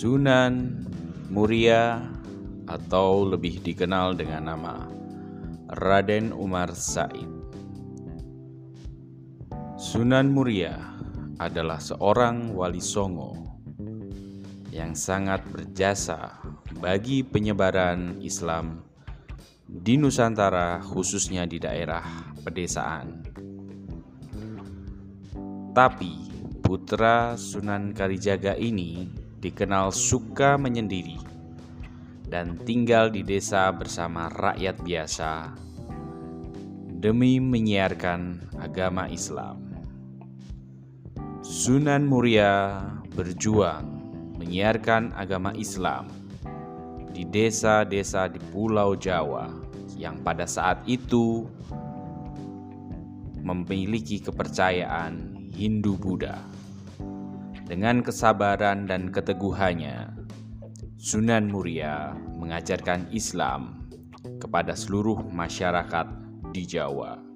Sunan Muria atau lebih dikenal dengan nama Raden Umar Said. Sunan Muria adalah seorang wali songo yang sangat berjasa bagi penyebaran Islam di Nusantara khususnya di daerah pedesaan. Tapi putra Sunan Kalijaga ini dikenal suka menyendiri dan tinggal di desa bersama rakyat biasa demi menyiarkan agama Islam. Sunan Muria berjuang menyiarkan agama Islam di desa-desa di Pulau Jawa yang pada saat itu memiliki kepercayaan Hindu-Buddha. Dengan kesabaran dan keteguhannya, Sunan Muria mengajarkan Islam kepada seluruh masyarakat di Jawa.